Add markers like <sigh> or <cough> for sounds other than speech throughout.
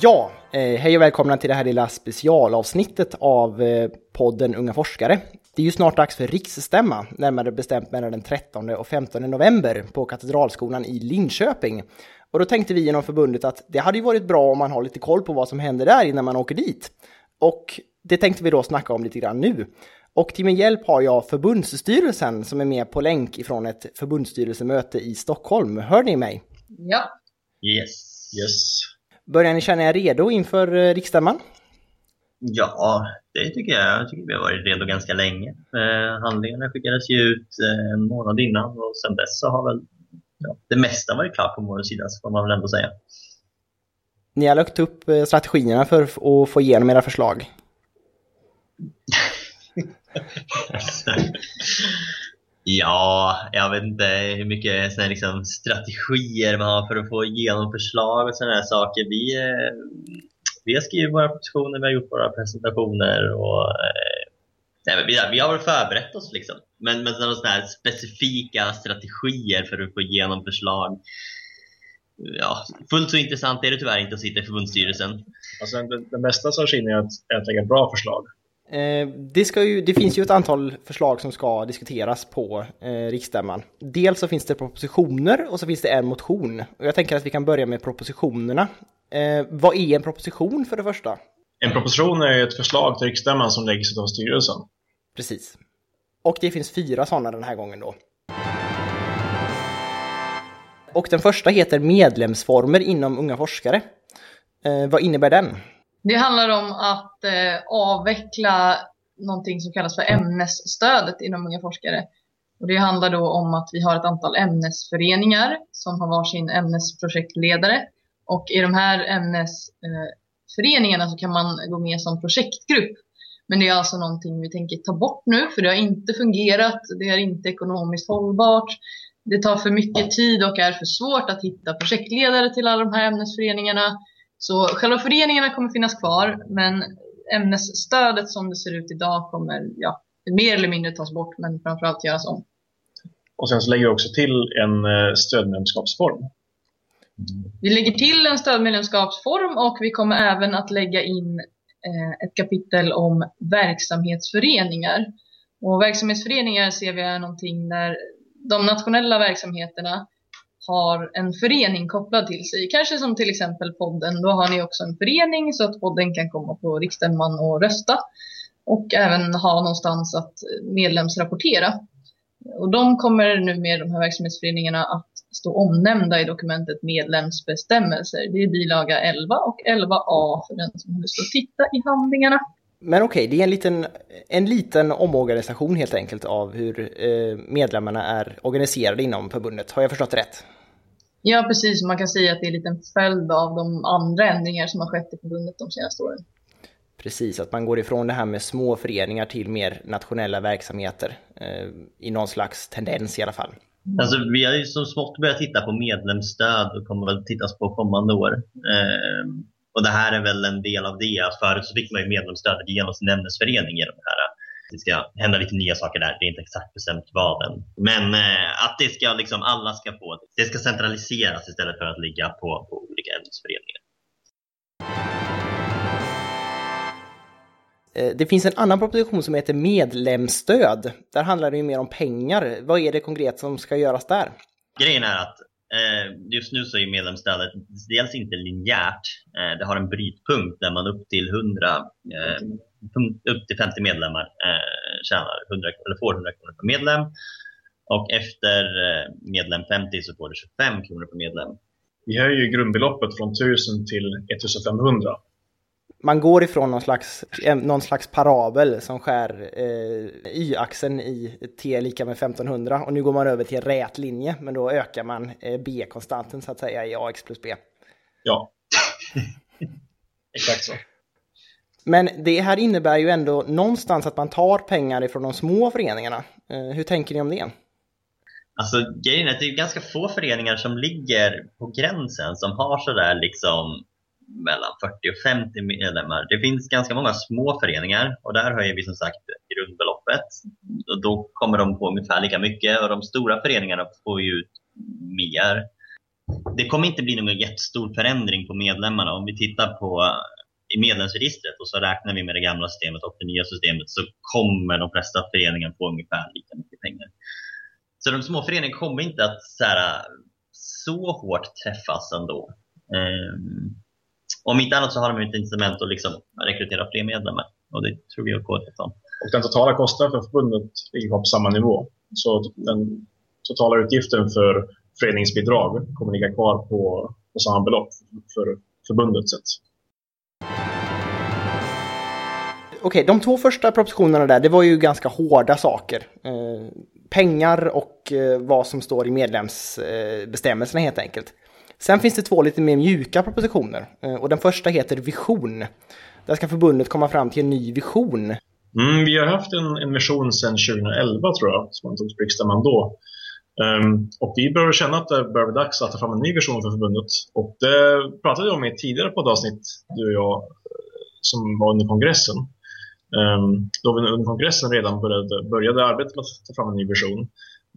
Ja, eh, hej och välkomna till det här lilla specialavsnittet av eh, podden Unga forskare. Det är ju snart dags för riksstämma, närmare bestämt mellan den 13 och 15 november på Katedralskolan i Linköping. Och då tänkte vi inom förbundet att det hade ju varit bra om man har lite koll på vad som händer där innan man åker dit. Och det tänkte vi då snacka om lite grann nu. Och till min hjälp har jag förbundsstyrelsen som är med på länk ifrån ett förbundsstyrelsemöte i Stockholm. Hör ni mig? Ja. Yes. Yes. Börjar ni känna er redo inför eh, riksstämman? Ja, det tycker jag. Jag tycker vi har varit redo ganska länge. Eh, handlingarna skickades ju ut eh, en månad innan och sedan dess så har väl ja, det mesta varit klart på vår sida, så får man väl ändå säga. Ni har lagt upp strategierna för att få igenom era förslag. <laughs> <laughs> ja, jag vet inte hur mycket såna liksom, strategier man har för att få igenom förslag och sådana här saker. Vi, eh, vi har skrivit våra propositioner, vi har gjort våra presentationer och eh, nej, vi, har, vi har väl förberett oss liksom. Men, men sådana här specifika strategier för att få igenom förslag ja, fullt så intressant är det tyvärr inte att sitta i förbundsstyrelsen. Alltså, det, det bästa strategin är att, är att lägga bra förslag. Eh, det, ska ju, det finns ju ett antal förslag som ska diskuteras på eh, riksstämman. Dels så finns det propositioner och så finns det en motion. Och jag tänker att vi kan börja med propositionerna. Eh, vad är en proposition för det första? En proposition är ett förslag till riksstämman som läggs av styrelsen. Precis. Och det finns fyra sådana den här gången då. Och den första heter medlemsformer inom Unga forskare. Eh, vad innebär den? Det handlar om att eh, avveckla någonting som kallas för ämnesstödet inom Unga forskare. Och det handlar då om att vi har ett antal ämnesföreningar som har varsin ämnesprojektledare. Och i de här ämnesföreningarna eh, så kan man gå med som projektgrupp. Men det är alltså någonting vi tänker ta bort nu för det har inte fungerat, det är inte ekonomiskt hållbart. Det tar för mycket tid och är för svårt att hitta projektledare till alla de här ämnesföreningarna. Så själva föreningarna kommer finnas kvar, men ämnesstödet som det ser ut idag kommer ja, mer eller mindre tas bort, men framförallt göras om. Och sen så lägger vi också till en eh, stödmedlemskapsform. Vi lägger till en stödmedlemskapsform och vi kommer även att lägga in eh, ett kapitel om verksamhetsföreningar. Och verksamhetsföreningar ser vi är någonting där de nationella verksamheterna har en förening kopplad till sig. Kanske som till exempel podden. Då har ni också en förening så att podden kan komma på riksstämman och rösta. Och även ha någonstans att medlemsrapportera. Och de kommer nu med de här verksamhetsföreningarna att stå omnämnda i dokumentet medlemsbestämmelser. Det är bilaga 11 och 11a för den som har lust att titta i handlingarna. Men okej, okay, det är en liten, en liten omorganisation helt enkelt av hur eh, medlemmarna är organiserade inom förbundet. Har jag förstått rätt? Ja, precis. Man kan säga att det är en liten följd av de andra ändringar som har skett i förbundet de senaste åren. Precis, att man går ifrån det här med små föreningar till mer nationella verksamheter eh, i någon slags tendens i alla fall. Alltså, vi har ju som smått börjat titta på medlemsstöd och kommer väl tittas på kommande år. Eh, och det här är väl en del av det. Förut så fick man ju medlemsstödet genom sin ämnesförening genom det här. Det ska hända lite nya saker där. Det är inte exakt bestämt vad än. Men eh, att det ska liksom alla ska få. Det ska centraliseras istället för att ligga på, på olika ämnesföreningar. Eh, det finns en annan proposition som heter medlemsstöd. Där handlar det ju mer om pengar. Vad är det konkret som ska göras där? Grejen är att Eh, just nu så är medlemsstödet dels inte linjärt. Eh, det har en brytpunkt där man upp till 100, eh, upp till 50 medlemmar tjänar 100, eller får 100 kronor per medlem. Och efter medlem 50 så får du 25 kronor per medlem. Vi höjer grundbeloppet från 1000 till 1500 man går ifrån någon slags, någon slags parabel som skär eh, y-axeln i t lika med 1500 och nu går man över till rät linje men då ökar man eh, b-konstanten så att säga i ax plus b. Ja, <laughs> exakt så. Men det här innebär ju ändå någonstans att man tar pengar ifrån de små föreningarna. Eh, hur tänker ni om det? Alltså grejen är att det är ganska få föreningar som ligger på gränsen som har sådär liksom mellan 40 och 50 medlemmar. Det finns ganska många små föreningar och där höjer vi som sagt grundbeloppet. Och då kommer de på ungefär lika mycket och de stora föreningarna får ju ut mer. det kommer inte bli någon jättestor förändring på medlemmarna. Om vi tittar på i medlemsregistret och så räknar vi med det gamla systemet och det nya systemet så kommer de flesta föreningar få ungefär lika mycket pengar. Så de små föreningarna kommer inte att så, här, så hårt träffas ändå. Um, om inte annat så har de ett incitament att liksom rekrytera fler medlemmar och det tror vi att KD om. Och den totala kostnaden för förbundet ligger på samma nivå. Så den totala utgiften för föreningsbidrag kommer ligga kvar på, på samma belopp för förbundet sett. Okej, de två första propositionerna där, det var ju ganska hårda saker. Eh, pengar och eh, vad som står i medlemsbestämmelserna helt enkelt. Sen finns det två lite mer mjuka propositioner eh, och den första heter Vision. Där ska förbundet komma fram till en ny vision. Mm, vi har haft en, en vision sedan 2011 tror jag, som antogs på riksdagen då. Um, och vi börjar känna att det börjar bli dags att ta fram en ny vision för förbundet. Och det pratade jag om i ett tidigare poddavsnitt, du och jag, eh, som var under kongressen. Ehm, då vi under kongressen redan började, började arbetet med att ta fram en ny version,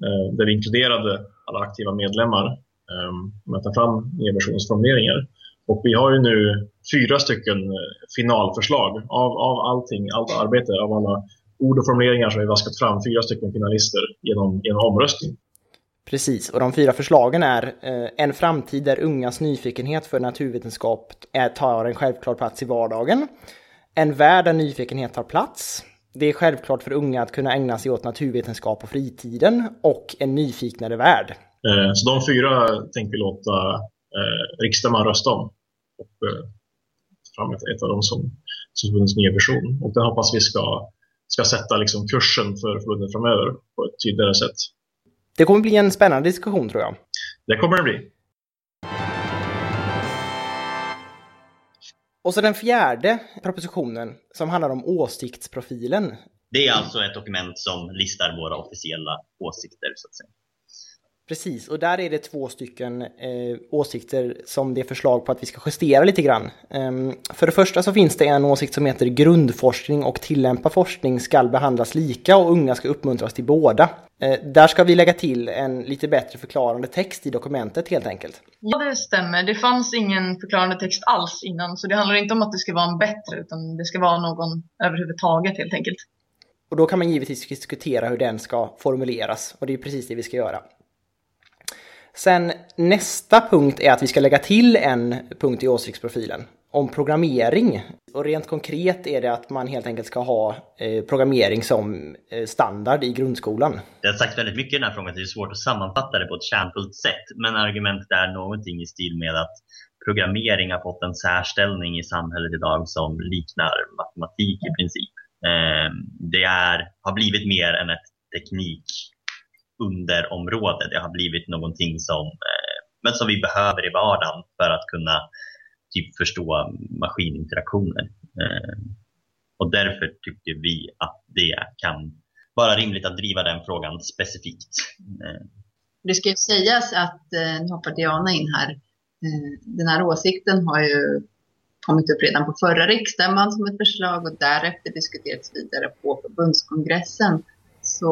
eh, där vi inkluderade alla aktiva medlemmar ehm, med att ta fram nya versionsformuleringar. Och vi har ju nu fyra stycken eh, finalförslag av, av allting, allt arbete, av alla ord och formuleringar som vi vaskat fram, fyra stycken finalister genom, genom omröstning. Precis, och de fyra förslagen är eh, en framtid där ungas nyfikenhet för naturvetenskap är, tar en självklar plats i vardagen. En värld där nyfikenhet tar plats. Det är självklart för unga att kunna ägna sig åt naturvetenskap på fritiden och en nyfiknare värld. Eh, så de fyra tänker vi låta eh, riksdagen rösta om och eh, fram ett, av dem som, som förbundets nya version. Och den hoppas vi ska, ska sätta liksom kursen för förbundet framöver på ett tydligare sätt. Det kommer bli en spännande diskussion tror jag. Det kommer det bli. Och så den fjärde propositionen som handlar om åsiktsprofilen. Det är alltså ett dokument som listar våra officiella åsikter så att säga. Precis, och där är det två stycken eh, åsikter som det är förslag på att vi ska justera lite grann. Um, för det första så finns det en åsikt som heter grundforskning och tillämpad forskning ska behandlas lika och unga ska uppmuntras till båda. Eh, där ska vi lägga till en lite bättre förklarande text i dokumentet helt enkelt. Ja, det stämmer. Det fanns ingen förklarande text alls innan, så det handlar inte om att det ska vara en bättre, utan det ska vara någon överhuvudtaget helt enkelt. Och då kan man givetvis diskutera hur den ska formuleras, och det är precis det vi ska göra. Sen nästa punkt är att vi ska lägga till en punkt i åsiktsprofilen om programmering. Och rent konkret är det att man helt enkelt ska ha eh, programmering som eh, standard i grundskolan. Det har sagts väldigt mycket i den här frågan det är svårt att sammanfatta det på ett kärnfullt sätt. Men argumentet är någonting i stil med att programmering har fått en särställning i samhället idag som liknar matematik i princip. Eh, det är, har blivit mer än ett teknik underområde. Det har blivit någonting som, eh, men som vi behöver i vardagen för att kunna typ förstå maskininteraktioner. Eh, och därför tycker vi att det kan vara rimligt att driva den frågan specifikt. Eh. Det ska ju sägas att, eh, nu hoppar Diana in här, eh, den här åsikten har ju kommit upp redan på förra riksstämman som ett förslag och därefter diskuterats vidare på förbundskongressen. Så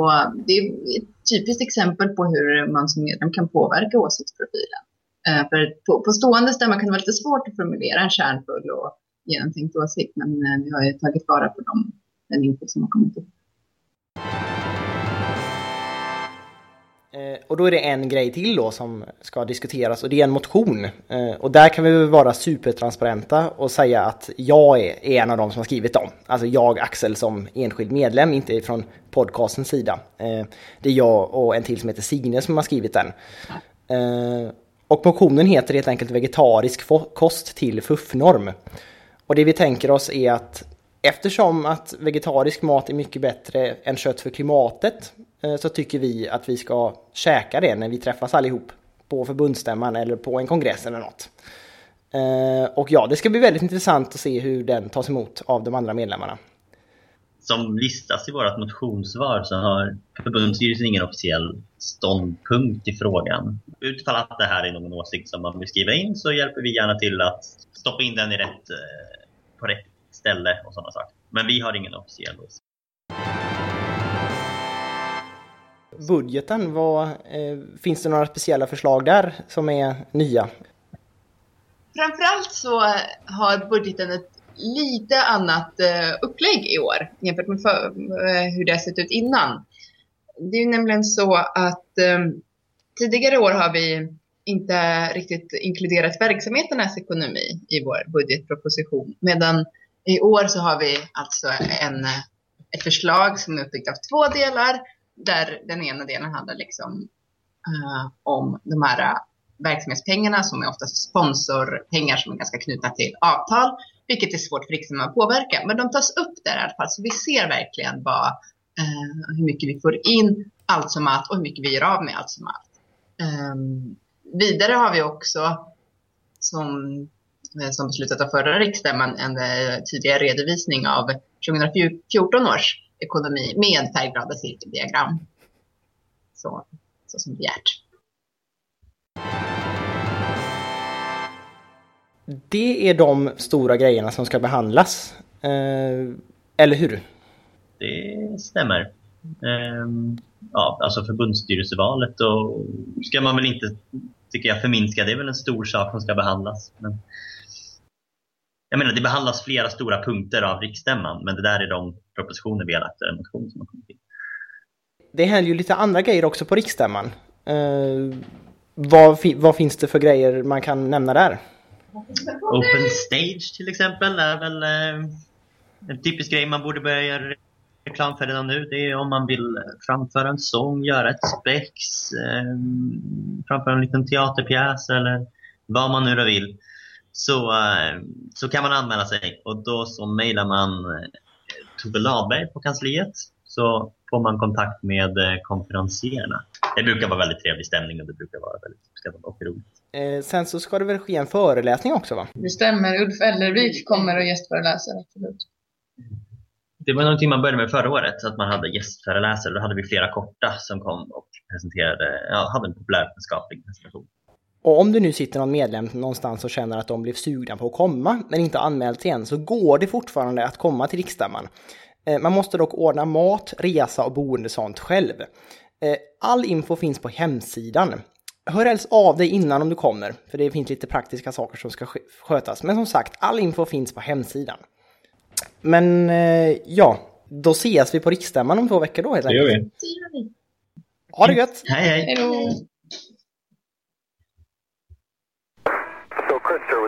det är ett typiskt exempel på hur man som medlem kan påverka åsiktsprofilen. Eh, för på, på stående stämma kan det vara lite svårt att formulera en kärnfull och genomtänkt åsikt, men eh, vi har ju tagit vara på dem, den input som har kommit upp. Eh, och då är det en grej till då som ska diskuteras och det är en motion. Eh, och där kan vi vara supertransparenta och säga att jag är en av dem som har skrivit dem. Alltså jag, Axel, som enskild medlem, inte från podcastens sida. Eh, det är jag och en till som heter Signe som har skrivit den. Och motionen heter helt enkelt vegetarisk kost till FUF-norm. Och det vi tänker oss är att eftersom att vegetarisk mat är mycket bättre än kött för klimatet Eh, så tycker vi att vi ska käka det när vi träffas allihop på förbundsstämman eller på en kongress eller något. Eh, och ja, det ska bli väldigt intressant att se hur den tas emot av de andra medlemmarna. Som listas i vårt motionssvar så har förbundsstyrelsen ingen officiell ståndpunkt i frågan. Utifall att det här är någon åsikt som man vill skriva in så hjälper vi gärna till att stoppa in den i rätt, eh, på rätt ställe och sådana saker. Men vi har ingen officiell åsikt. Budgeten, vad, eh, finns det några speciella förslag där som är nya? Framförallt så har budgeten ett lite annat eh, upplägg i år jämfört med för, eh, hur det har sett ut innan. Det är ju nämligen så att eh, tidigare år har vi inte riktigt inkluderat verksamheternas ekonomi i vår budgetproposition. Medan i år så har vi alltså en, eh, ett förslag som är uppbyggt av två delar. Där den ena delen handlar liksom uh, om de här eh, verksamhetspengarna som är oftast sponsorpengar som är ganska knutna till avtal, vilket är svårt för riksdagen att påverka. Men de tas upp där i alla fall, så vi ser verkligen vad, uh, hur mycket vi får in allt som allt och hur mycket vi gör av med allt som allt. Um, vidare har vi också, som, som beslutat av förra riksdagen en en tidigare redovisning av 2014 års ekonomi med färgglada cirkeldiagram. Så, så som begärt. Det är de stora grejerna som ska behandlas. Eh, eller hur? Det stämmer. Ehm, ja, alltså förbundsstyrelsevalet och ska man väl inte, tycker jag, förminska. Det är väl en stor sak som ska behandlas. Men jag menar, det behandlas flera stora punkter av riksstämman, men det där är de propositioner vi har lagt, eller motioner som har kommit in. Det händer ju lite andra grejer också på riksstämman. Uh, vad, vad, finns det för grejer man kan nämna där? Open Stage till exempel är väl uh, en typisk grej man borde börja göra reklam för redan nu. Det är om man vill framföra en sång, göra ett spex, eh, framföra en liten teaterpjäs eller vad man nu då vill. Så, eh, så kan man anmäla sig och då så mejlar man eh, Tove Ladberg på kansliet så får man kontakt med eh, konferenserna. Det brukar vara väldigt trevlig stämning och det brukar vara väldigt uppskattat och roligt. Eh, sen så ska det väl ske en föreläsning också va? Det stämmer, Ulf Ellervik kommer och gästföreläser. Absolut det var någonting man började med förra året, att man hade gästföreläsare. Då hade vi flera korta som kom och presenterade, ja, hade en populärvetenskaplig presentation. Och om du nu sitter någon medlem någonstans och känner att de blev sugna på att komma, men inte anmält igen, så går det fortfarande att komma till riksstämman. Eh, man måste dock ordna mat, resa och boende sånt själv. Eh, all info finns på hemsidan. Hör helst av dig innan om du kommer, för det finns lite praktiska saker som ska skötas. Men som sagt, all info finns på hemsidan. Men eh, ja, då ses vi på riksstämman om två veckor då helt enkelt. Det gör vi. Ha det gött! Hej hej! Hejdå!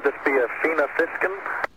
This be a Fina Fiskin?